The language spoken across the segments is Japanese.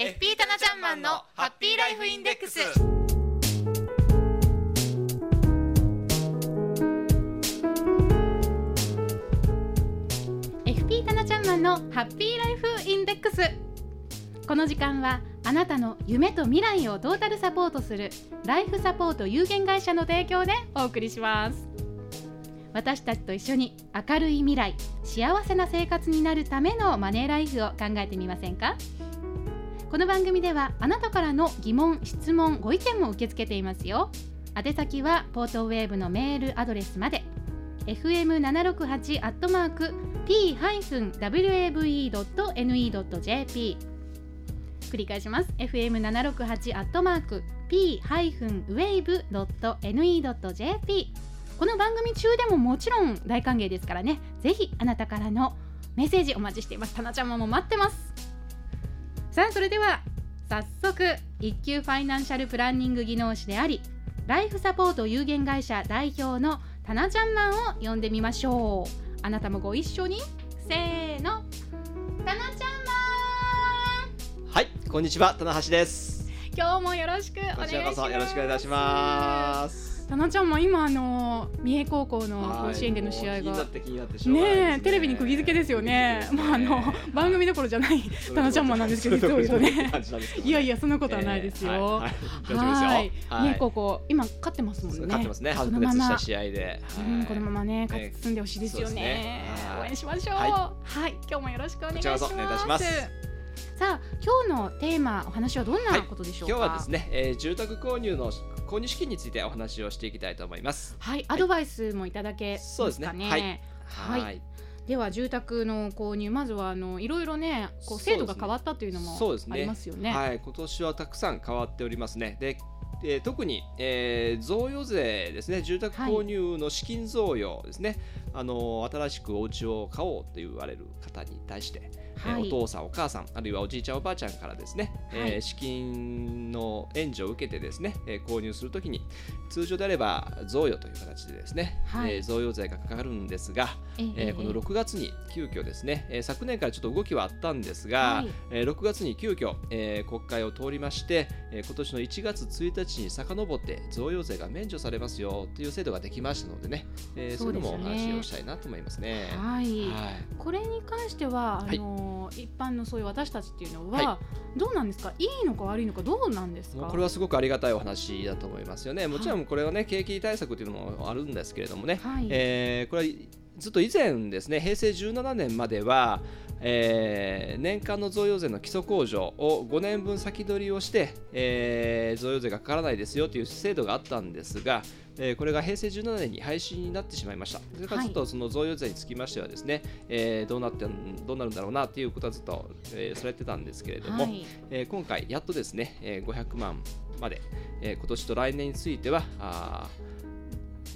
FP タナちゃんマンのハッピーライフインデックス。タナちゃんマンのハッピーライフインデックス。この時間はあなたの夢と未来をトータルサポートするライフサポート有限会社の提供でお送りします。私たちと一緒に明るい未来幸せな生活になるためのマネーライフを考えてみませんか？この番組ではあなたからの疑問質問ご意見も受け付けていますよ。宛先はポートウェーブのメールアドレスまで。fm768 アットマーク p-wave.ne.jp 繰り返します。fm768 アットマーク p-wave.ne.jp この番組中でももちろん大歓迎ですからね。ぜひあなたからのメッセージお待ちしています。たなちゃんも待ってます。さあそれでは早速一級ファイナンシャルプランニング技能士でありライフサポート有限会社代表のたなちゃんマンを呼んでみましょう。あなたもご一緒にせーのたなちゃんマン。はいこんにちは棚橋です。今日もよろしくお願いします。よろしくお願いします。たなちゃんも今あの三重高校の甲子園での試合が。ね。テレビに釘付けですよね。まああの番組どころじゃないたなちゃんもなんですけど実を言うとね。いやいやそんなことはないですよ。はい。三重高校今勝ってますもんね。勝ってますね。このまま。試合で。このままね勝ち進んでほしいですよね。応援しましょう。はい、今日もよろしくお願いします。さあ今日のテーマお話はどんなことでしょうか、はい、今日はですね、えー、住宅購入の購入資金についてお話をしていきたいと思います。はい、アドバイスもいただけますかね、そうですね。はい、はい。では住宅の購入まずはあのいろいろねこう制度が変わったというのもありますよね。ねはい、今年はたくさん変わっておりますね。でえー、特に、えー、贈与税ですね。住宅購入の資金贈与ですね、はい、あの新しくお家を買おうと言われる方に対して、はい、お父さんお母さんあるいはおじいちゃんおばあちゃんからですね、はい、えー、資金の援助を受けてですね、えー、購入するときに通常であれば贈与という形でですね、はい、えー、贈与税がかかるんですが、えー、この6月に急遽ですね、えー、昨年からちょっと動きはあったんですが、はい、えー、6月に急遽、えー、国会を通りまして、えー、今年の1月1日に遡って贈与税が免除されますよという制度ができましたのでね、えー、そういうのもお話をしたいなと思いますね。はい、はい、これに関してはあのー一般のそういう私たちっていうのは、はい、どうなんですか？いいのか悪いのかどうなんですか？これはすごくありがたいお話だと思いますよね。もちろんこれはね、景気対策っていうのもあるんですけれどもね、はい、えー、これはずっと以前ですね平成17年まではえー、年間の贈与税の基礎控除を5年分先取りをして、えー、贈与税がかからないですよという制度があったんですが、えー、これが平成17年に廃止になってしまいました。それからずっとその贈与税につきましてはですね、はい、えー、どうなってどうなるんだろうなということはずっと、えー、されてたんですけれども、はい、えー、今回やっとですね、えー、500万まで、えー、今年と来年についてはあ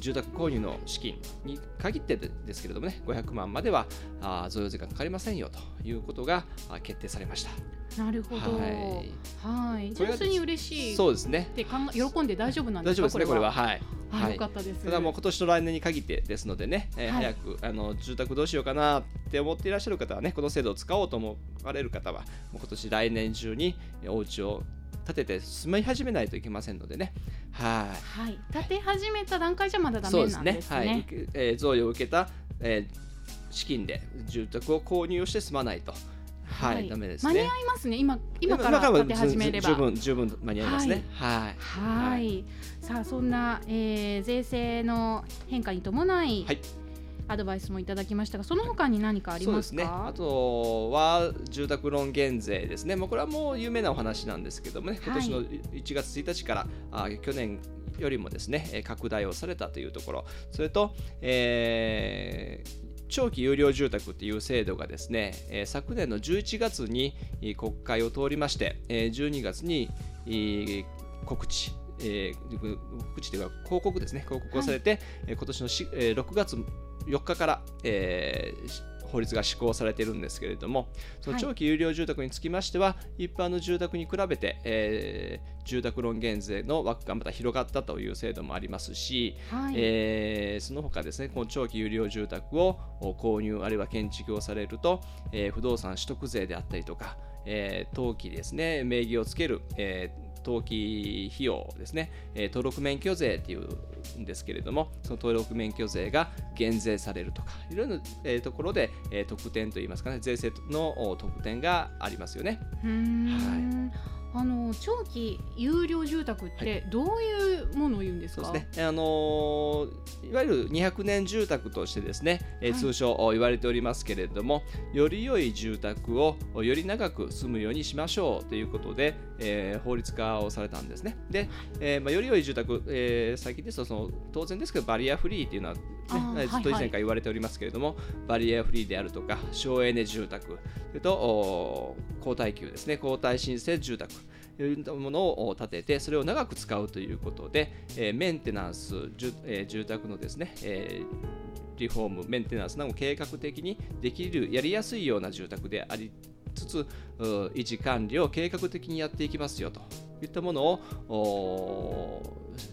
住宅購入の資金に限ってですけれどもね、500万まではあ贈与税がかかりませんよということが決定されました。なるほど。はい。はい。純粋に嬉しい。そうですね。で、喜んで大丈夫なんですか？大丈夫ですね。これは。はい。はい、よかったです。ただもう今年と来年に限ってですのでね、えー、早くあの住宅どうしようかなって思っていらっしゃる方はね、この制度を使おうと思われる方は、もう今年来年中にお家を建てて住み始めないといけませんのでね。はい。はい。建て始めた段階じゃまだダメなんですね。そうですね。はい。えー、贈与を受けた、えー、資金で住宅を購入をして住まないと。はい、はい、ダメですね。間に合いますね。今今から建て始めれば十分十分間に合いますね。はい。はい。はい、さあそんな、えー、税制の変化に伴い、はい、アドバイスもいただきましたがその他に何かありますか、ね、あとは住宅ローン減税ですね、まあ、これはもう有名なお話なんですけどもね今年の1月1日から、あ去年よりもですね拡大をされたというところ。それと、えー長期有料住宅っていう制度がですね、えー、昨年の11月に国会を通りまして、えー、12月に告知えー、告知というか広告ですね。広告をされて、はい、今年のし、えー、6月4日から、えー、法律が施行されているんですけれども、その長期有料住宅につきましては、はい、一般の住宅に比べて、えー、住宅ローン減税の枠がまた広がったという制度もありますし、はい、えー、その他ですね、この長期有料住宅を購入あるいは建築をされると、えー、不動産取得税であったりとか、えー登記ですね名義をつける、えー登記費用ですね、え登録免許税っていうんですけれどもその登録免許税が減税されるとかいろいろな、えところで、え特典といいますかね税制の特典がありますよね。うーんあの長期有料住宅ってどういうものを言うんですか、そうですね、あのーいわゆる200年住宅としてですね、えーはい。通称言われておりますけれどもより良い住宅をより長く住むようにしましょうということで、えー法律化をされたんですね。で、えーまあ、より良い住宅、えー最近ですとその当然ですけどバリアフリーというのは、ねずっと以前から言われておりますけれども、バリアフリーであるとか省エネ住宅それとお高耐久ですね高耐震性住宅というものを建ててそれを長く使うということで、えーメンテナンス、住えー住宅のですね、えーリフォーム、メンテナンスなども計画的にできる、やりやすいような住宅でありつつ、う維持管理を計画的にやっていきますよと。いったものをお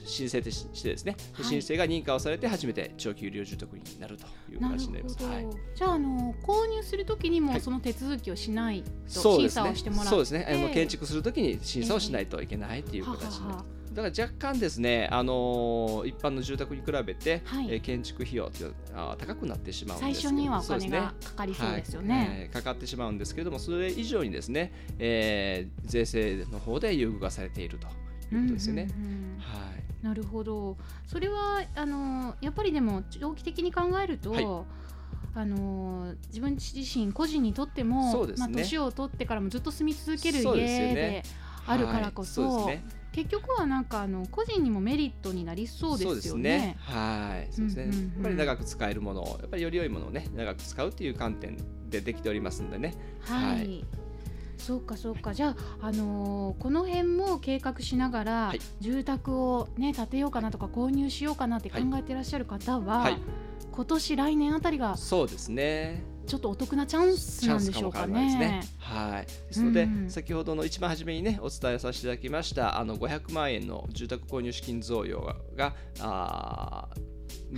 申請としてですね、はい。申請が認可をされて初めて長期有料住宅になるという形になります。はい。じゃああの購入するときにはい。もその手続きをしないと、審そうですね。査をしてもらって。そうですね。あの建築するときに審査をしないといけないという形になります。はははだから若干ですね、あのー一般の住宅に比べて、はい。えー建築費用ってあー高くなってしまうんです最初にはお金がかかりそうですよね。はい。えーかかってしまうんですけれども、それ以上にですね、えー税制の方で優遇がされているということですよね。うんうんうん。はい。なるほど。それはあのやっぱりでも長期的に考えると、はい。あの自分自身個人にとってもね。まあ、年を取ってからもずっと住み続ける家であるからこそ,、はい。そうですね結局はなんかあの個人にもメリットになりそうですよね。はい、そうですね。やっぱり長く使えるものを、やっぱりより良いものをね、長く使うっていう観点でできておりますのでね。はい、はい。そうかそうか。じゃあ、あのーこの辺も計画しながら、はい。住宅を、ね、建てようかなとか購入しようかなって考えてらっしゃる方は、はい。今年来年あたりがそうですね。ちょっとお得なチャンスなんでしょうかチャンスもわらないですね。はい。ですので、うん。うん先ほどの一番初めにねお伝えさせていただきましたあの500万円の住宅購入資金贈与があー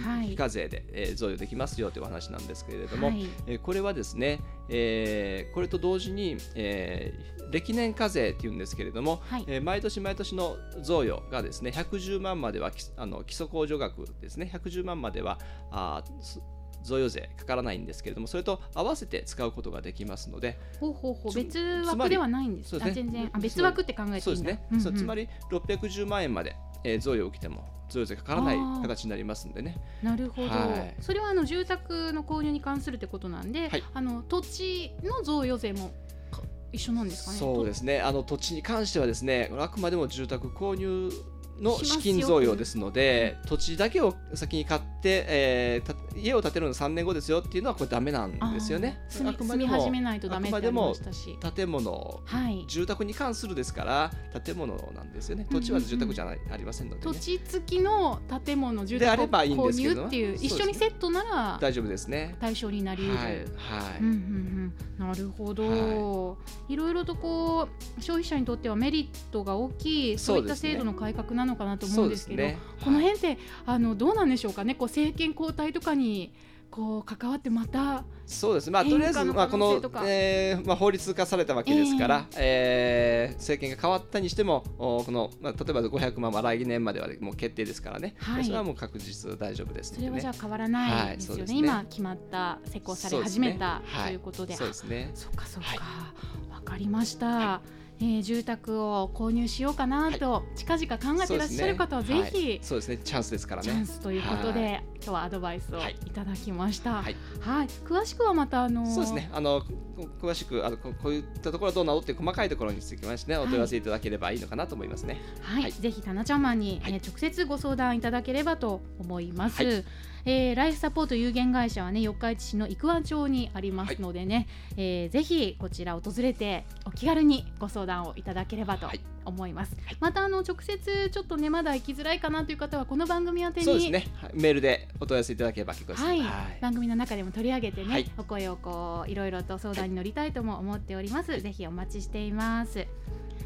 はい。非課税で、えー贈与できますよというお話なんですけれども、はい。えーこれはですね、えーこれと同時に、えー歴年課税っていうんですけれども、はい。えー毎年毎年の贈与がですね110万まではきあの基礎控除額ですね110万まではあ贈与税かからないんですけれどもそれと合わせて使うことができますのでほうほうほう別枠ではないんです。ね全然あ別枠って考えていいんだ。そうですね、つまり610万円まで、え贈与を受けても贈与税かからない形になりますんでねなるほど、はいそれはあの住宅の購入に関するってことなんで、はいあの土地の贈与税も一緒なんですかね。そうですねあの土地に関してはですねあくまでも住宅購入の資金贈与ですので土地だけを先に買って、えーた家を建てるの3年後ですよっていうのはこれダメなんですよね。あくまでも住み始めないとダメってありましたし。建物はい。住宅に関するですから建物なんですよね。土地は住宅じゃない、ありませんので、ね、土地付きの建物住宅を購入っていう一緒にセットなら大丈夫ですね。対象になりうる。はいはい、うんうんうん、なるほど、い、ろいろとこう消費者にとってはメリットが大きい。そういった制度の改革なのかなと思うんですけどねこの辺ってあのどうなんでしょうかね。こう政権交代とかにこう関わってまたそうです。まあとりあえずのまあこのえーまあ、法律化されたわけですから、えー。政権が変わったにしてもおこの、まあ、例えば500万は来年まではもう決定ですからね、はい。それはもう確実大丈夫ですね、それはじゃあ変わらないですよね,、はいね。今決まった施行され始めた、ね。ということで、そうですね。そうかそうか、はわかりました、えー住宅を購入しようかなと、近々考えていらっしゃる方はぜひ、はい。そうですね。チャンスですからね。チャンスということで、はい。今日はアドバイスをはい。いただきました。ははい。い、詳しくはまたあのそうですね。あのこ詳しくあのここういったところはどうなのっていう細かいところにつきましてねお問い合わせいただければいいのかなと思いますね。はい、はい。ぜひタナちゃんマンに、はい。えー直接ご相談いただければと思います。はいえーライフサポート有限会社はね四日市市の生和町にありますのでね、えーぜひこちら訪れてお気軽にご相談をいただければとはい。思います。はい。またあの直接ちょっとねまだ行きづらいかなという方はこの番組宛てにそうですね。はい。メールでお問い合わせいただければ結構です。はい、番組の中でも取り上げてね、はい。お声をこういろいろと相談に乗りたいとも思っております、ぜひお待ちしています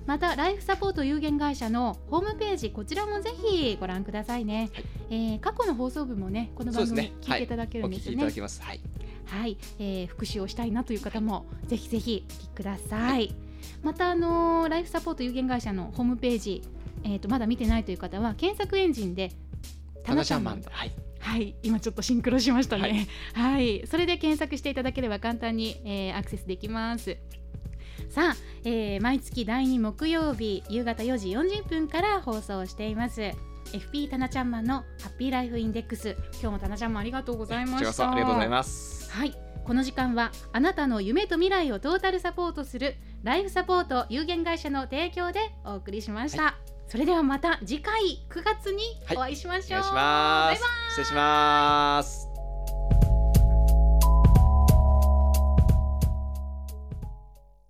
またライフサポート有限会社のホームページこちらもぜひご覧くださいね、はい。えー過去の放送分もねこの番組聞いていただけるんですよね。ただけます。はい。はい、えー復習をしたいなという方もぜひぜひお聞きください、またあのーライフサポート有限会社のホームページ、えー、とまだ見てないという方は検索エンジンでタナちゃんマンはい。はい、今ちょっとシンクロしましたね。はい、それで検索していただければ簡単に、えーアクセスできます。さあ、えー毎月第2木曜日夕方4時40分から放送しています。FP タナちゃんマンのハッピーライフインデックス。今日もタナちゃんマンありがとうございました。そありがとうございますはい、この時間はあなたの夢と未来をトータルサポートするライフサポート有限会社の提供でお送りしました。それではまた次回9月にお会いしましょう。お願いしま失礼します